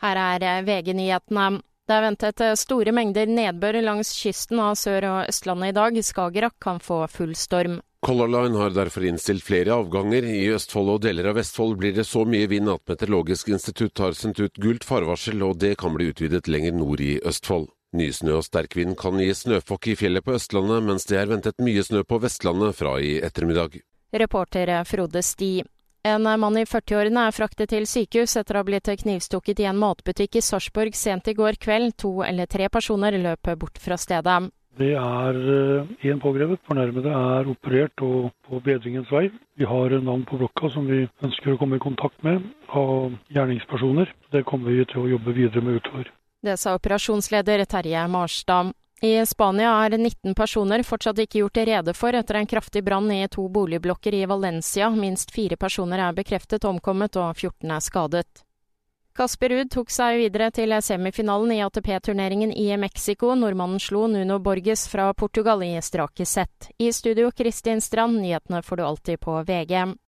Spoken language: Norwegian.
Her er VG-nyhetene. Det er ventet store mengder nedbør langs kysten av Sør- og Østlandet i dag. Skagerrak kan få full storm. Color Line har derfor innstilt flere avganger. I Østfold og deler av Vestfold blir det så mye vind at Meteorologisk institutt har sendt ut gult farvarsel, og det kan bli utvidet lenger nord i Østfold. Ny snø og sterk vind kan gi snøfokk i fjellet på Østlandet, mens det er ventet mye snø på Vestlandet fra i ettermiddag. Reporter Frode Sti. En mann i 40-årene er fraktet til sykehus etter å ha blitt knivstukket i en matbutikk i Sarpsborg sent i går kveld. To eller tre personer løp bort fra stedet. Det er én pågrepet. Fornærmede er operert og på bedringens vei. Vi har navn på blokka som vi ønsker å komme i kontakt med av gjerningspersoner. Det kommer vi til å jobbe videre med utover. Det sa operasjonsleder Terje Marstad. I Spania er 19 personer fortsatt ikke gjort rede for etter en kraftig brann i to boligblokker i Valencia. Minst fire personer er bekreftet omkommet og 14 er skadet. Kasper Ruud tok seg videre til semifinalen i ATP-turneringen i Mexico. Nordmannen slo Nuno Borges fra Portugal i strake sett. I studio Kristin Strand, nyhetene får du alltid på VG.